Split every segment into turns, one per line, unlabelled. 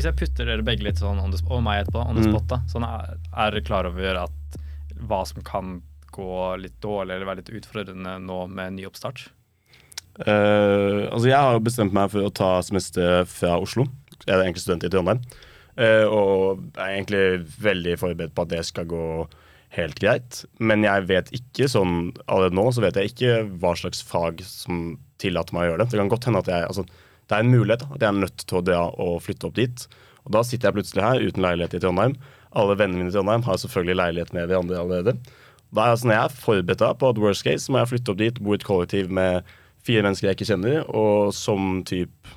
Hvis jeg putter dere begge litt sånn on the, og meg etterpå, on the
Mm.
spot, da, sånn er, er dere klar over at hva som kan gå litt dårlig eller være litt utfordrende nå med ny oppstart?
Eh, altså jeg har jo bestemt meg for å ta semester fra Oslo. Jeg er egentlig student i Trondheim. Uh, og er egentlig veldig forberedt på at det skal gå helt greit. Men jeg vet ikke sånn allerede nå så vet jeg ikke hva slags fag som tillater meg å gjøre det. Det kan godt hende at jeg altså, Det er en mulighet da, at jeg er nødt til å dra og flytte opp dit. Og da sitter jeg plutselig her uten leilighet i Trondheim. Alle vennene mine i Trondheim har selvfølgelig leilighet med de andre allerede. Da er altså, når jeg er forberedt på at worst case, må jeg flytte opp dit, bo i et kollektiv med fire mennesker jeg ikke kjenner, og som type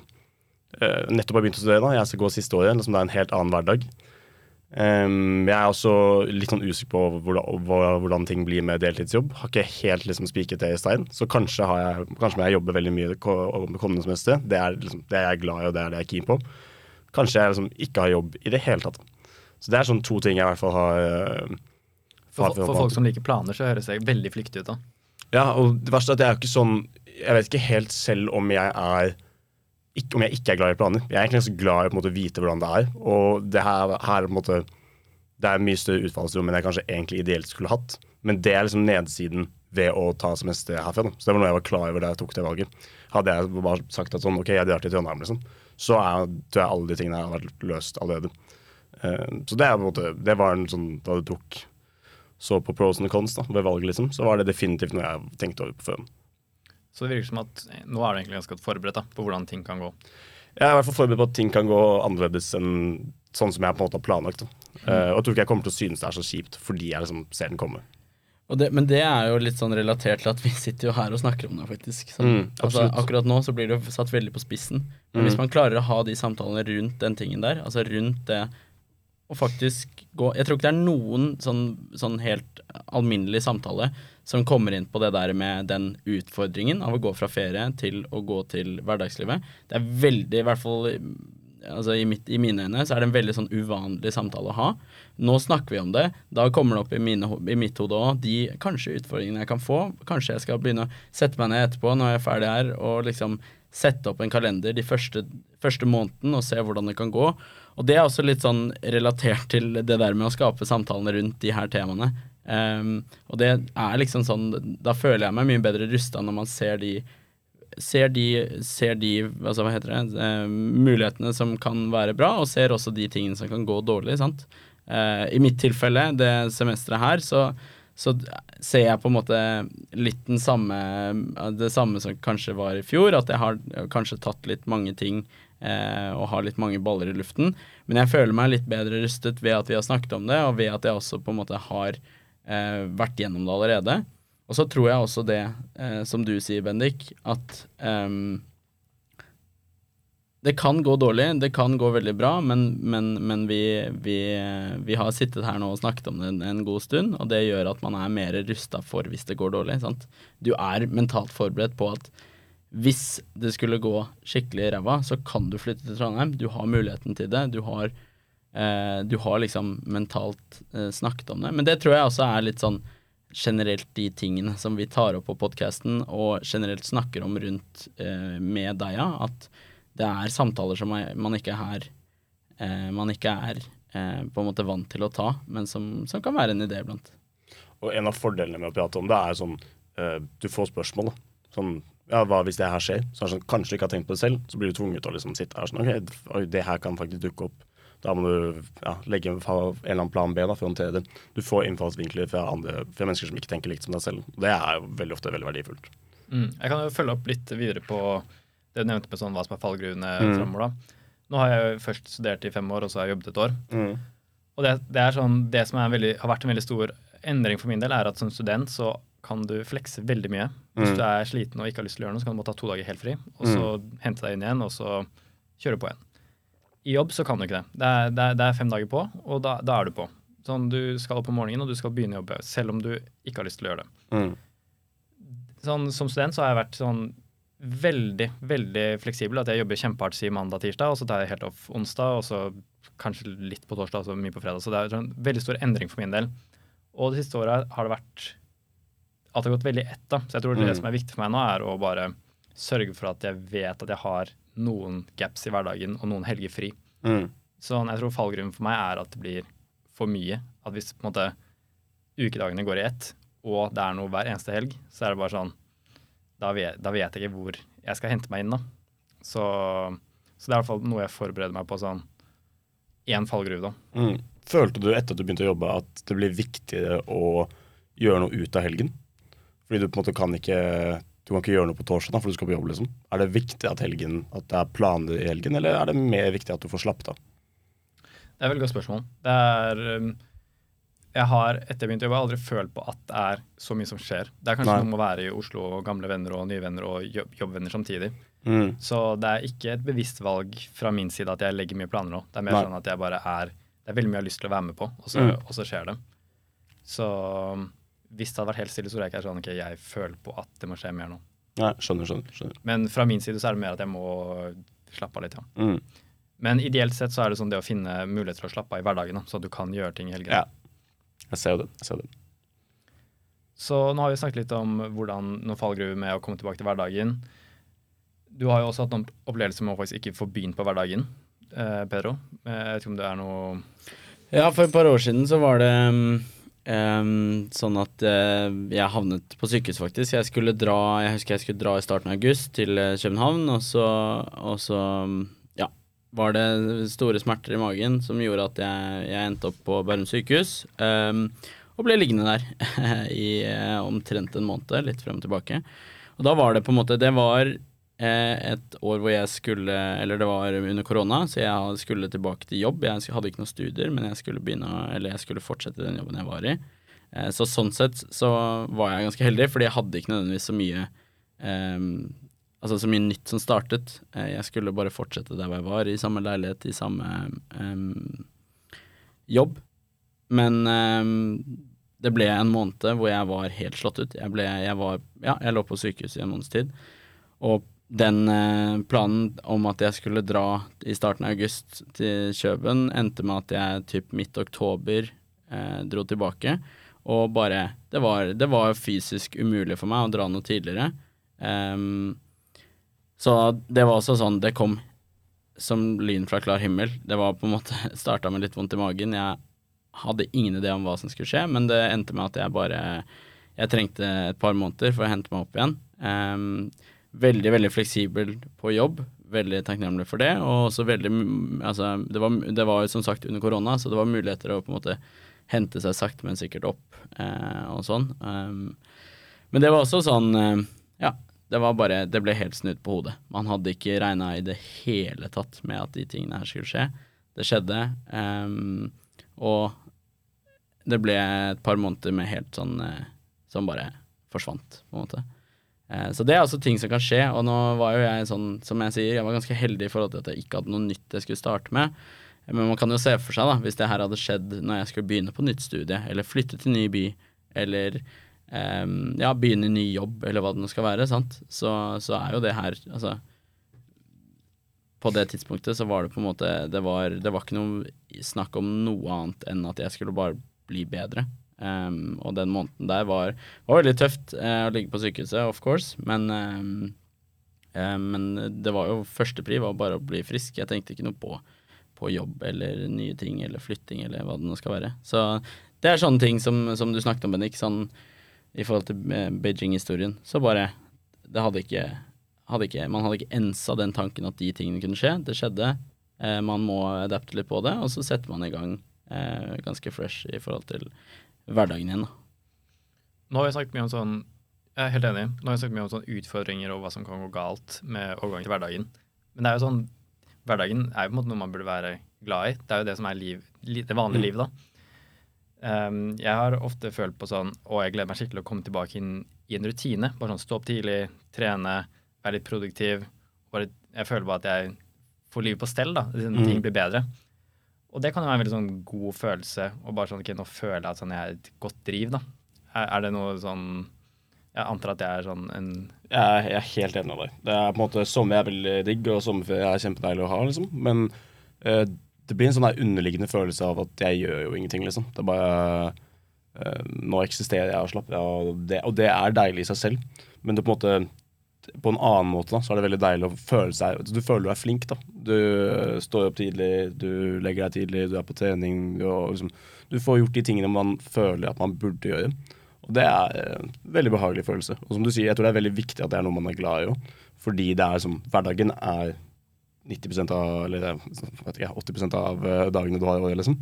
eh, nettopp har begynt å studere. da, Jeg skal gå siste året, liksom det er en helt annen hverdag. Em, jeg er også litt sånn usikker på hvordan, hvordan ting blir med deltidsjobb. Har ikke helt liksom spiket det i stein, så kanskje, har jeg, kanskje må jeg jobbe veldig mye det ko- kommende semester. Det er, liksom, det er jeg glad i, og det er det jeg er keen på. Kanskje jeg liksom ikke har jobb i det hele tatt. Så det er sånn to ting jeg i hvert fall har uh,
For,
for,
for folk som liker planer, så høres det veldig flyktig ut. da.
Ja, og det verste er at jeg er jo ikke sånn Jeg vet ikke helt selv om jeg er ikke, Om jeg ikke er glad i planer. Jeg er egentlig ganske glad i på en måte å vite hvordan det er. Og det her, her er på en måte Det er mye større utfallsrom enn jeg kanskje egentlig ideelt skulle hatt. Men det er liksom nedsiden ved å ta semester herfra. Da. Så det var noe jeg var klar over da jeg tok det valget. Hadde jeg bare sagt at sånn, ok, jeg drar til Trondheim, liksom, så er, tror jeg alle de tingene har vært løst allerede. Uh, så det er måte Det var en sånn Da du tok så på pros and cons da, ved valget, liksom, så var det definitivt noe jeg tenkte over på forhånd.
Så det virker som at eh, nå er du egentlig ganske godt forberedt da, på hvordan ting kan gå.
Jeg er i hvert fall forberedt på at ting kan gå annerledes enn sånn som jeg på en måte har planlagt. Da. Uh, og jeg tror ikke jeg kommer til å synes det er så kjipt fordi jeg liksom ser den komme.
Og det, men det er jo litt sånn relatert til at vi sitter jo her og snakker om det, faktisk. Så,
Mm,
altså, akkurat nå så blir det jo satt veldig på spissen. Men
Mm.
hvis man klarer å ha de samtalene rundt den tingen der, altså rundt det å faktisk gå Jeg tror ikke det er noen sånn, sånn helt alminnelig samtale som kommer inn på det der med den utfordringen av å gå fra ferie til å gå til hverdagslivet. Det er veldig, i hvert fall altså i, mitt, i mine øyne, så er det en veldig sånn uvanlig samtale å ha. Nå snakker vi om det. Da kommer det opp i, mine, i mitt hode òg de kanskje utfordringene jeg kan få. Kanskje jeg skal begynne å sette meg ned etterpå når jeg er ferdig her, og liksom sette opp en kalender de første, første måneden og se hvordan det kan gå. Og det er også litt sånn relatert til det der med å skape samtalene rundt de her temaene. Ehm, og det er liksom sånn Da føler jeg meg mye bedre rusta når man ser de ser de, ser de altså hva heter det, eh, mulighetene som kan være bra, og ser også de tingene som kan gå dårlig. sant? Eh, I mitt tilfelle, det semesteret her, så, så ser jeg på en måte litt den samme, det samme som kanskje var i fjor, at jeg har kanskje tatt litt mange ting eh, og har litt mange baller i luften. Men jeg føler meg litt bedre rustet ved at vi har snakket om det, og ved at jeg også på en måte har eh, vært gjennom det allerede. Og så tror jeg også det, eh, som du sier, Bendik, at eh, det kan gå dårlig, det kan gå veldig bra, men, men, men vi, vi, vi har sittet her nå og snakket om det en, en god stund, og det gjør at man er mer rusta for hvis det går dårlig. Sant? Du er mentalt forberedt på at hvis det skulle gå skikkelig ræva, så kan du flytte til Trondheim. Du har muligheten til det. Du har, du har liksom mentalt eh, snakket om det. Men det tror jeg også er litt sånn generelt de tingene som vi tar opp på podkasten, og generelt snakker om rundt eh, med deg, ja. At det er samtaler som man ikke er eh, Man ikke er eh, på en måte vant til å ta, men som, som kan være en idé iblant.
Og en av fordelene med å prate om det er sånn eh, Du får spørsmål. da. Sånn ja, hva hvis det her skjer? Så sånn, kanskje du ikke har tenkt på det selv, så blir du tvunget til å liksom sitte her sånn OK, det her kan faktisk dukke opp. Da må du ja, legge en eller annen plan B da, for å håndtere det. Du får innfallsvinkler fra, andre, fra mennesker som ikke tenker likt som deg selv. Det er veldig ofte veldig verdifullt.
Mm. Jeg kan jo følge opp litt videre på det du nevnte med sånn hva som er fallgruvene
Mm.
framover. da. Nå har jeg jo først studert i fem år, og så har jeg jobbet et år.
Mm.
Og det, det er sånn, det som veldig, har vært en veldig stor endring for min del, er at som student så kan du flekse veldig mye. Hvis
Mm.
du er sliten og ikke har lyst til å gjøre noe, så kan du bare ta to dager helt fri, og så hente deg inn igjen, og så kjøre på igjen. I jobb så kan du ikke det. Det er, det er, det er fem dager på, og da, da er du på. Sånn, Du skal opp om morgenen, og du skal begynne å jobbe, selv om du ikke har lyst til å gjøre det.
Mm.
Sånn, som student så har jeg vært sånn veldig, veldig fleksibel. At jeg jobber kjempehardt si mandag-tirsdag, og så tar jeg helt off onsdag, og så kanskje litt på torsdag og så mye på fredag. Så det er en veldig stor endring for min del. Og det siste året har det vært at det har gått veldig ett. da. Så jeg tror det
Mm.
som er viktig for meg nå, er å bare sørge for at jeg vet at jeg har noen gaps i hverdagen og noen helger fri.
Mm.
Sånn, jeg tror fallgrunnen for meg er at det blir for mye. At hvis på en måte ukedagene går i ett, og det er noe hver eneste helg, så er det bare sånn Da vet, da vet jeg ikke hvor jeg skal hente meg inn, da. Så, så det er i hvert fall noe jeg forbereder meg på sånn én fallgruve, da.
Mm. Følte du etter at du begynte å jobbe at det blir viktigere å gjøre noe ut av helgen? Fordi du på en måte kan ikke du kan ikke gjøre noe på torsdag for du skal på jobb. liksom. Er det viktig at, helgen, at det er planer i helgen, eller er det mer viktig at du får slappet av?
Det er et veldig godt spørsmål. Det er um, Jeg har etter jeg begynte å jobbe, aldri følt på at det er så mye som skjer. Det er kanskje
Nei.
noe med å være i Oslo og gamle venner og nye venner og jobb, jobbvenner samtidig.
Mm.
Så det er ikke et bevisst valg fra min side at jeg legger mye planer nå. Det er mer
Nei.
sånn at jeg bare er Det er veldig mye jeg har lyst til å være med på, og så,
Mm.
og så skjer det. Så um, hvis det hadde vært helt stille, så tror jeg ikke sånn ok, jeg føler på at det må skje mer nå.
Nei, skjønner, skjønner. skjønner.
Men fra min side så er det mer at jeg må slappe av litt, ja.
Mm.
Men ideelt sett så er det sånn det å finne muligheter til å slappe av i hverdagen, da, så at du kan gjøre ting i helgene.
Ja. Jeg ser jo det. Jeg ser det.
Så nå har vi snakket litt om hvordan noen fallgruver med å komme tilbake til hverdagen. Du har jo også hatt noen opplevelser med å faktisk ikke få begynt på hverdagen, eh, Pedro. Eh, Jeg vet ikke om det er noe
Ja, for et par år siden så var det um, um, sånn at uh, jeg havnet på sykehus, faktisk. Jeg dra Jeg husker jeg skulle dra i starten av august til eh, København, og så, og så um, ja, var det store smerter i magen som gjorde at jeg, jeg endte opp på Bærum sykehus. Um, og ble liggende der i uh, omtrent en måned, litt frem og tilbake. Og da var det på en måte Det var et år hvor jeg skulle Eller det var under korona, så jeg skulle tilbake til jobb. Jeg hadde ikke noen studier, men jeg skulle begynne jeg skulle fortsette den jobben jeg var i. Eh, så sånn sett så var jeg ganske heldig, fordi jeg hadde ikke nødvendigvis så mye um, Altså så mye nytt som startet. Eh, jeg skulle bare fortsette der hvor jeg var, i samme leilighet, i samme um, jobb. Men um, det ble en måned hvor jeg var helt slått ut. Jeg, ble, jeg, var, ja, jeg lå på sykehus i en måneds tid. Og den eh, planen om at jeg skulle dra i starten av august til Kjøben, endte med at jeg typ midt oktober eh, dro tilbake. Og bare det var, det var fysisk umulig for meg å dra noe tidligere. Um, så det var også sånn Det kom som lyn fra klar himmel. Det var på en måte starta med litt vondt i magen. Jeg hadde ingen idé om hva som skulle skje, men det endte med at jeg bare Jeg trengte et par måneder for å hente meg opp igjen. Ehm, veldig, veldig fleksibel på jobb. Veldig takknemlig for det. Og også veldig Altså, det var, det var som sagt under korona, så det var muligheter å på en måte hente seg sakte, men sikkert opp eh, og sånn. Um, men det var også sånn eh, Ja, det var bare Det ble helt snudd på hodet. Man hadde ikke regna i det hele tatt med at de tingene her skulle skje. Det skjedde. Um, og det ble et par måneder med helt sånn eh, Som bare forsvant, på en måte. Eh, så det er altså ting som kan skje. Og nå var jo jeg sånn, som jeg sier, jeg var ganske heldig i forhold til at jeg ikke hadde noe nytt jeg skulle starte med. Men man kan jo se for seg, da, hvis det her hadde skjedd når jeg skulle begynne på nytt studie, eller flytte til ny by, eller um, ja, begynne ny jobb, eller hva det nå skal være, sant, så, så er jo det her Altså På det tidspunktet så var det på en måte Det var, det var ikke noe snakk om noe annet enn at jeg skulle bare bli bedre. Ehm, og den måneden der var, var veldig tøft uh, å ligge på sykehuset, of course, men ehm, uh, men det var jo førstepri var bare å bli frisk. Jeg tenkte ikke noe på på jobb eller nye ting eller flytting eller hva det nå skal være. Så det er sånne ting som, som du snakket om, Bennik, sånn i forhold til eh, Beijing-historien. Så bare Det hadde ikke, hadde ikke Man hadde ikke ensa den tanken at de tingene kunne skje. Det skjedde. Uh, man må adapte litt på det, og så setter man i gang ganske fresh i forhold til hverdagen igjen. Da.
Nå har vi snakket mye om sånn Jeg er helt enig. Nå har vi snakket mye om sånn utfordringer og hva som kan gå galt med overgang til hverdagen. Men det er jo sånn Hverdagen er jo på en måte noe man burde være glad i. Det er jo det som er liv, det vanlige
Mm.
livet, da. Um, jeg har ofte følt på sånn Å, jeg gleder meg skikkelig å komme tilbake inn i en rutine. Bare sånn stå opp tidlig, trene, være litt produktiv. Bare, jeg føler bare at jeg får livet på stell, da.
Mm.
Ting blir bedre. Og det kan jo være en veldig sånn god følelse. Og bare sånn, ok, nå føler jeg at sånn, jeg er et godt driv, da. Er, er det noe sånn Jeg antar at jeg er sånn en
Jeg jeg er helt enig med deg. Det er på en måte Sommer er veldig digg, og sommerferie er kjempedeilig å ha, liksom. Men uh, det blir en sånn der underliggende følelse av at jeg gjør jo ingenting, liksom. Det er bare uh, Nå eksisterer jeg og slapper av, og og det er deilig i seg selv. Men det på en måte på en annen måte da, så er det veldig deilig å føle seg Du føler du er flink. da. Du øh, står opp tidlig, du legger deg tidlig, du er på trening. Og liksom, du får gjort de tingene man føler at man burde gjøre. Og det er en veldig behagelig følelse. Og som du sier, jeg tror det er veldig viktig at det er noe man er glad i òg. Fordi det er som Hverdagen er 90 av Eller vet ikke, 80% av dagene du har i året, liksom.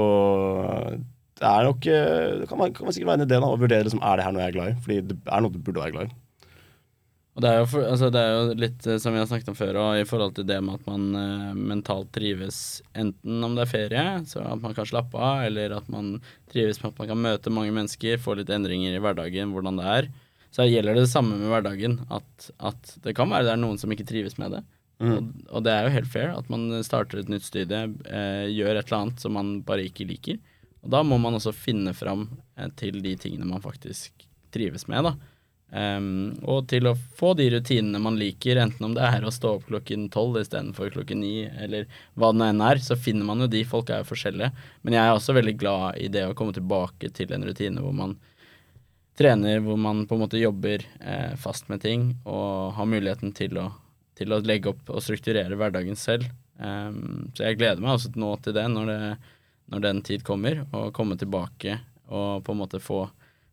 Og det er nok Det kan, man, kan man sikkert være en idé da, å vurdere liksom, er det her noe jeg er glad i. Fordi det er noe du burde være glad i.
Og det er, jo for, altså det er jo litt eh, som vi har snakket om før, og i forhold til det med at man eh, mentalt trives enten om det er ferie, så at man kan slappe av, eller at man trives med at man kan møte mange mennesker, få litt endringer i hverdagen, hvordan det er. Så gjelder det det samme med hverdagen, at, at det kan være det er noen som ikke trives med det.
Mm.
Og, og det er jo helt fair at man starter et nytt studie, eh, gjør et eller annet som man bare ikke liker. Og da må man også finne fram eh, til de tingene man faktisk trives med, da. Um, og til å få de rutinene man liker, enten om det er å stå opp klokken tolv istedenfor klokken ni, eller hva det nå enn er, så finner man jo de. Folk er jo forskjellige. Men jeg er også veldig glad i det å komme tilbake til en rutine hvor man trener, hvor man på en måte jobber eh, fast med ting og har muligheten til å, til å legge opp og strukturere hverdagen selv. Um, så jeg gleder meg også nå til det når, det, når den tid kommer, å komme tilbake og på en måte få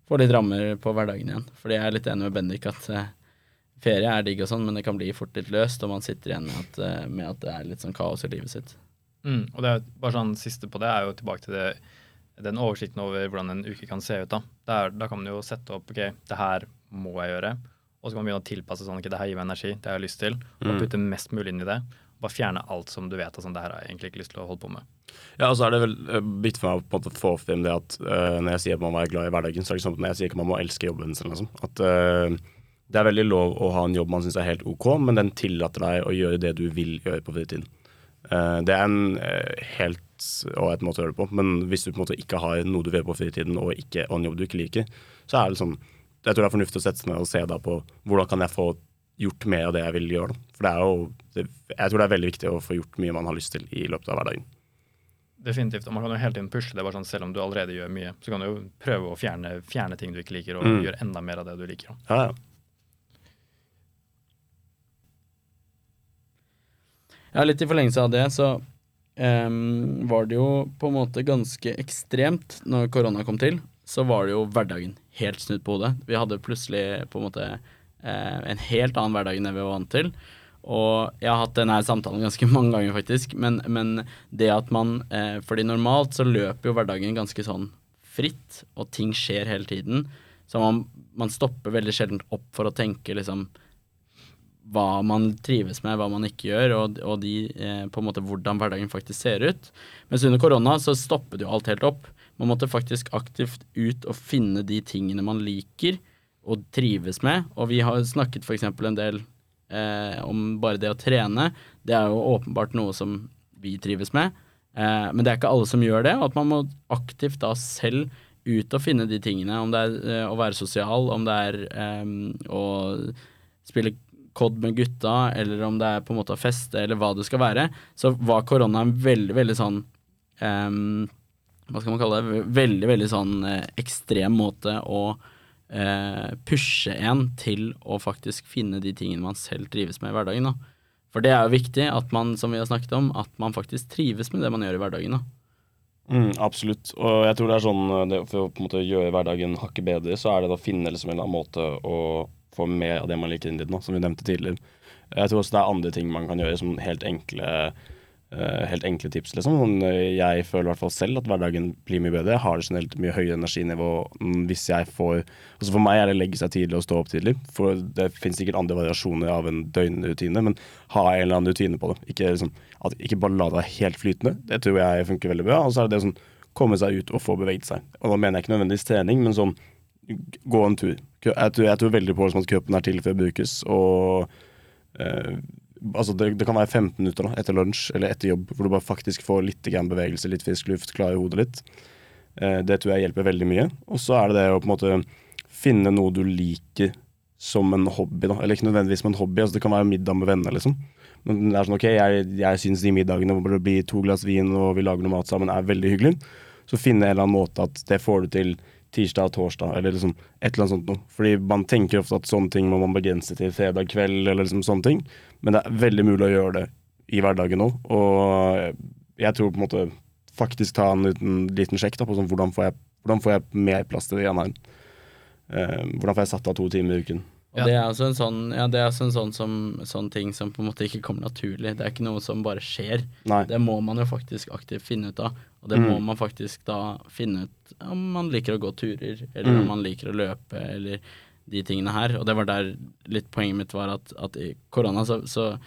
få litt rammer på hverdagen igjen. Fordi jeg er litt enig med Bendik at uh, ferie er digg og sånn, men det kan bli fort litt løst, og man sitter igjen med at, uh, med at det er litt sånn kaos i livet sitt.
Mm, og det er bare sånn siste på det er jo tilbake til det, den oversikten over hvordan en uke kan se ut. Da Der, da kan man jo sette opp ok, det her må jeg gjøre. Og så kan man begynne å tilpasse sånn ok, det her gir meg energi, det har jeg lyst til. Og
Mm.
putte mest mulig inn i det. Bare fjerne alt som du vet at sånn, det her har jeg egentlig ikke lyst til å holde på med.
Ja, og så er det vel bitt for meg å få frem det at uh, når jeg sier at man må være glad i hverdagen, så er det ikke sånn at når jeg sier at man må elske jobben sin. Liksom. At uh, det er veldig lov å ha en jobb man syns er helt OK, men den tillater deg å gjøre det du vil gjøre på fritiden. Uh, det er en helt et måte å gjøre det på, men hvis du på en måte ikke har noe du vil gjøre på fritiden, og, ikke, og en jobb du ikke liker, så er det sånn Jeg tror det er fornuftig å sette seg ned og se da på hvordan kan jeg få gjort mer av det jeg vil gjøre. Da. For det er jo det, Jeg tror det er veldig viktig å få gjort mye man har lyst til i løpet av hverdagen.
Definitivt. Og man kan jo hele tiden pushe det. bare sånn, Selv om du allerede gjør mye, så kan du jo prøve å fjerne, fjerne ting du ikke liker, og
Mm.
gjøre enda mer av det du liker. da.
Ja, ja.
Ja, litt i forlengelse av det, så um, var det jo på en måte ganske ekstremt når korona kom til. Så var det jo hverdagen helt snudd på hodet. Vi hadde plutselig på en måte en helt annen hverdag enn det vi var vant til. Og jeg har hatt denne samtalen ganske mange ganger, faktisk. Men, men det at man eh, Fordi normalt så løper jo hverdagen ganske sånn fritt, og ting skjer hele tiden. Så man, man stopper veldig sjelden opp for å tenke liksom hva man trives med, hva man ikke gjør, og, og de, eh, på en måte hvordan hverdagen faktisk ser ut. Mens under korona så stoppet jo alt helt opp. Man måtte faktisk aktivt ut og finne de tingene man liker og trives med. Og vi har snakket f.eks. en del eh, om bare det å trene. Det er jo åpenbart noe som vi trives med. Eh, men det er ikke alle som gjør det, og at man må aktivt da selv ut og finne de tingene. Om det er eh, å være sosial, om det er eh, å spille kodd med gutta, eller om det er på en måte å feste, eller hva det skal være, så var korona en veldig, veldig sånn ehm, Hva skal man kalle det? Veldig, veldig sånn eh, ekstrem måte å eh, pushe en til å faktisk finne de tingene man selv trives med i hverdagen. Da. For det er jo viktig at man, som vi har snakket om, at man faktisk trives med det man gjør i hverdagen. Da.
Mm, absolutt. Og jeg tror det er sånn eh, det, For å på en måte gjøre hverdagen hakket bedre, så er det å finne liksom en eller annen måte å få mer av det man liker inn i det, som vi nevnte tidligere. Jeg tror også det er andre ting man kan gjøre som helt enkle helt enkle tips. liksom. Eh, Jeg føler i hvert fall selv at hverdagen blir mye bedre. Jeg har generelt mye høyere energinivå mm, hvis jeg får altså For meg er det å legge seg tidlig og stå opp tidlig. For Det finnes sikkert andre variasjoner av en døgnrutine, men ha en eller annen rutine på det. Ikke, liksom, ikke bare la det være helt flytende. Det tror jeg funker veldig bra. Og så er det det sånn komme seg ut og få beveget seg. Og da mener jeg ikke nødvendigvis trening, men sånn gå en tur. Jeg tror, jeg tror veldig på liksom, at kroppen er til for å brukes. Og eh, altså det, det, kan være 15 minutter da, etter lunsj eller etter jobb hvor du bare faktisk får litt bevegelse, litt frisk luft, klare hodet litt. Eh, det tror jeg hjelper veldig mye. Og så er det det å på en måte finne noe du liker som en hobby. da, Eller ikke nødvendigvis som en hobby, altså det kan være middag med venner, liksom. Men det er sånn, ok, jeg, jeg syns de middagene hvor det blir to glass vin og vi lager noe mat sammen, er veldig hyggelig. Så finne en eller annen måte at det får du til tirsdag og torsdag, eller liksom et eller annet sånt noe. Fordi man tenker ofte at sånne ting må man begrense til fredag kveld, eller liksom sånne ting. Men det er veldig mulig å gjøre det i hverdagen nå, Og jeg tror på en måte faktisk ta en liten, liten sjekk da, på sånn, hvordan, får jeg, hvordan får jeg mer plass til det i her. Uh, hvordan får jeg satt av to timer i uken?
Og det er også en sånn, ja, det er også en sånn, som, sånn ting som på en måte ikke kommer naturlig. Det er ikke noe som bare skjer.
Nei.
Det må man jo faktisk aktivt finne ut av. Og det
Mm.
må man faktisk da finne ut om man liker å gå turer, eller
Mm.
om man liker å løpe, eller de tingene her. Og det var der litt poenget mitt var at, at i korona så, så,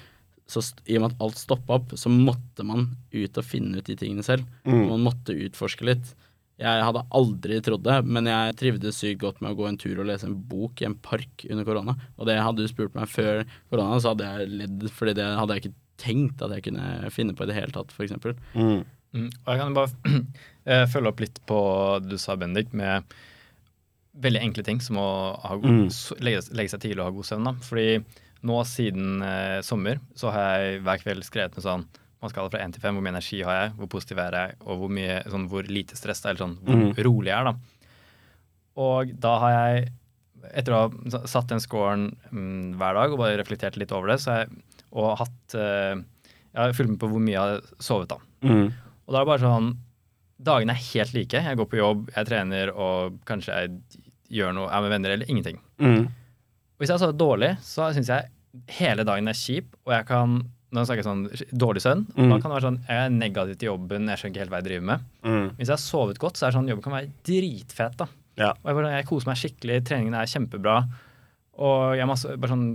så i og med at alt stoppa opp, så måtte man ut og finne ut de tingene selv.
Mm.
Man måtte utforske litt. Jeg hadde aldri trodd det, men jeg trivdes sykt godt med å gå en tur og lese en bok i en park under korona. Og det hadde du spurt meg før korona, så hadde jeg ledd, fordi det hadde jeg ikke tenkt at jeg kunne finne på i det hele tatt, f.eks.
Mm.
Mm. Og jeg kan bare eh, følge opp litt på det du sa, Bendik, med veldig enkle ting som å ha,
Mm.
legge, legge seg tidlig og ha god søvn. da. Fordi nå siden eh, sommer så har jeg hver kveld skrevet med sånn man skal fra 1 til 5, hvor mye energi har jeg, hvor positiv er jeg, og hvor, mye, sånn, hvor lite stress det er, eller sånn, hvor
Mm.
rolig jeg er. da. Og da har jeg, etter å ha satt den scoren mm, hver dag og bare reflektert litt over det, så har jeg, og hatt uh, Jeg har fulgt med på hvor mye jeg har sovet, da.
Mm.
Og da er det bare sånn Dagene er helt like. Jeg går på jobb, jeg trener og kanskje jeg gjør noe, er med venner eller ingenting.
Mm.
Og hvis jeg har sovet dårlig, så syns jeg hele dagen er kjip, og jeg kan nå snakker jeg sånn dårlig søvn.
Mm.
Da kan det være sånn jeg er negativ til jobben, jeg skjønner ikke helt hva jeg driver med.
Mm.
Hvis jeg har sovet godt, så er det sånn jobben kan være dritfet. da.
Ja.
Og jeg, bare, jeg koser meg skikkelig, treningen er kjempebra. Og jeg er masse, bare sånn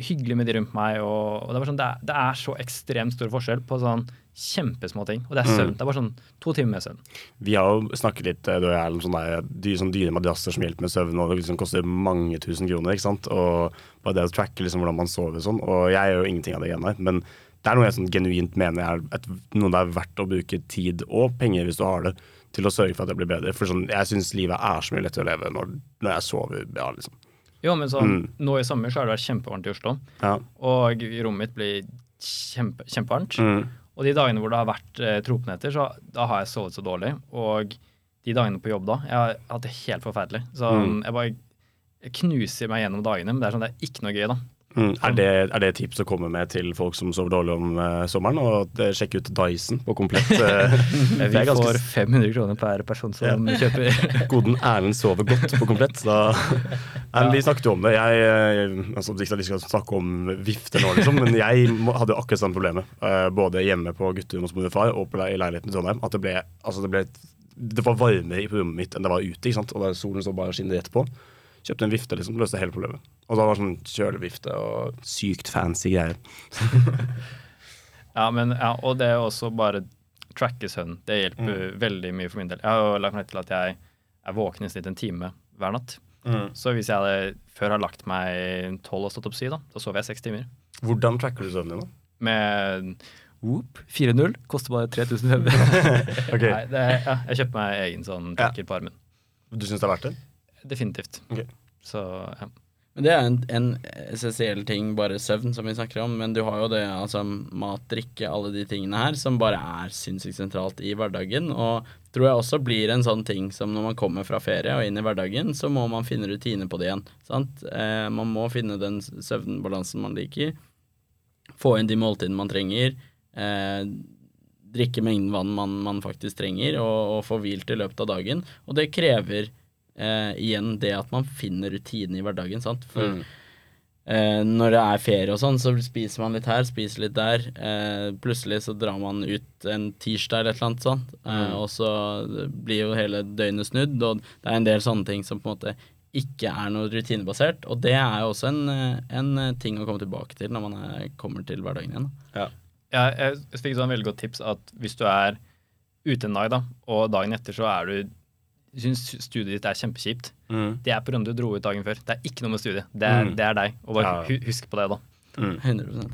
hyggelig med de rundt meg. Og, og det, er sånn, det, er, det er så ekstremt stor forskjell på sånn kjempesmå ting. Og det er søvn.
Mm.
Det er bare sånn to timer med søvn.
Vi har jo snakket litt eh, du og jeg, om sånne, der, sånne dyre madrasser som hjelper med søvn, og det liksom koster mange tusen kroner. ikke sant? Og bare det å tracke liksom hvordan man sover og sånn. Og jeg gjør jo ingenting av det igjen her. Men det er noe jeg sånn genuint mener er et, noe det er verdt å bruke tid og penger, hvis du har det, til å sørge for at det blir bedre. For sånn, jeg syns livet er så mye lettere å leve når, når jeg sover bra, liksom.
Jo, men sånn,
Mm.
nå i sommer så har det vært kjempevarmt i Oslo.
Ja.
Og rommet mitt blir kjempe, kjempevarmt.
Mm.
Og de dagene hvor det har vært eh, tropenetter, så da har jeg sovet så dårlig. Og de dagene på jobb da, jeg har hatt det helt forferdelig. Så
Mm.
jeg bare jeg knuser meg gjennom dagene, men det er sånn det er ikke noe gøy, da.
Mm. Er, det, er det tips å komme med til folk som sover dårlig om uh, sommeren? Og eh, sjekke ut Dyson på komplett? Uh, det
Vi
er ganske
får 500 kroner per person som kjøper.
Koden Erlend sover godt på komplett. Da. Ja. vi snakket jo om det. Jeg, altså, ikke at vi skal snakke om vifter nå, liksom, men jeg hadde jo akkurat samme problemet. Uh, både hjemme på gutterommet hos mor og far og på, le- i leiligheten i Trondheim. At det ble, altså, det ble det var varmere på rommet mitt enn det var ute. ikke sant? Og der solen så bare skinner rett på. Kjøpte en vifte, liksom. Løste hele problemet. Og da var det sånn kjølevifte og sykt fancy greier.
Ja, men, ja, og det er også bare tracke søvn. Det hjelper
Mm.
veldig mye for min del. Jeg har jo lagt merke til at jeg er våken i snitt en time hver natt. Så hvis jeg hadde før har lagt meg tolv og stått opp syv, da, da sover jeg seks timer.
Hvordan tracker du søvnen din, da?
Med Whoop 4-0. Koster bare 3500.
okay.
Nei, det ja, jeg kjøpte meg egen sånn
Ja.
tracker på armen.
Du syns det er verdt det?
Definitivt.
Okay.
Så ja.
Men det er en, en essensiell ting, bare søvn, som vi snakker om. Men du har jo det, altså mat, drikke, alle de tingene her, som bare er sinnssykt sentralt i hverdagen. Og tror jeg også blir en sånn ting som når man kommer fra ferie og inn i hverdagen, så må man finne rutiner på det igjen. Sant? Eh, man må finne den søvnbalansen man liker. Få inn de måltidene man trenger. Eh, drikke mengden vann man, man faktisk trenger, og, og få hvilt i løpet av dagen. Og det krever eh, igjen det at man finner rutinen i hverdagen. Sant? For
Mm.
eh, når det er ferie og sånn, så spiser man litt her, spiser litt der. Eh, plutselig så drar man ut en tirsdag eller et eller annet sånt, eh,
Mm.
og så blir jo hele døgnet snudd. Og det er en del sånne ting som på en måte ikke er noe rutinebasert. Og det er jo også en, eh, en ting å komme tilbake til når man er, kommer til hverdagen igjen. Ja.
Ja, jeg fikk et sånn veldig godt tips at hvis du er ute en dag, da, og dagen etter så er du syns studiet ditt er kjempekjipt,
Mm.
det er på grunn av du dro ut dagen før. Det er ikke noe med studiet. Det er,
Mm.
det er deg. Og bare
Ja.
husk på det, da.
Mm.
100%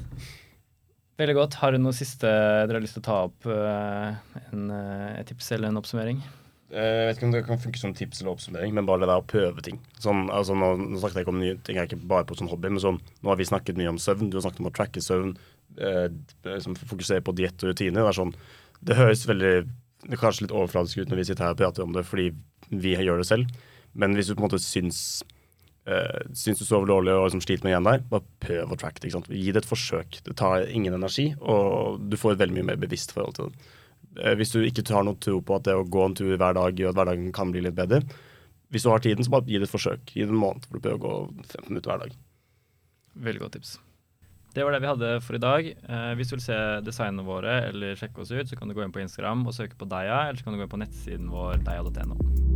Veldig godt. Har du noe siste dere har lyst til å ta opp? eh, en, eh, et tips eller en oppsummering?
Eh, Jeg vet ikke om det kan funke som tips eller oppsummering, men bare det der å prøve ting. Sånn, altså nå, nå snakket jeg ikke om nye ting, jeg er ikke bare på sånn hobby, men sånn, nå har vi snakket mye om søvn. Du har snakket om å tracke søvn, eh, som fokuserer på diett og rutiner. Det, er sånn, det høres veldig det er kanskje litt overfladisk ut når vi sitter her og prater om det fordi vi gjør det selv, men hvis du på en måte syns uh, syns du sover dårlig og liksom sliter med igjen der, bare prøv å tracke det. ikke sant? Gi det et forsøk. Det tar ingen energi, og du får et veldig mye mer bevisst forhold til det. Uh, hvis du ikke har noe tro på at det å gå en tur hver dag gjør at hverdagen kan bli litt bedre, hvis du har tiden, så bare gi det et forsøk. Gi det en måned for du prøver å gå 15 minutter hver dag.
Veldig godt tips. Det var det vi hadde for i dag. Eh, hvis du vil se designene våre eller sjekke oss ut, så kan du gå inn på Instagram og søke på Deia, eller så kan du gå inn på nettsiden vår deia.no.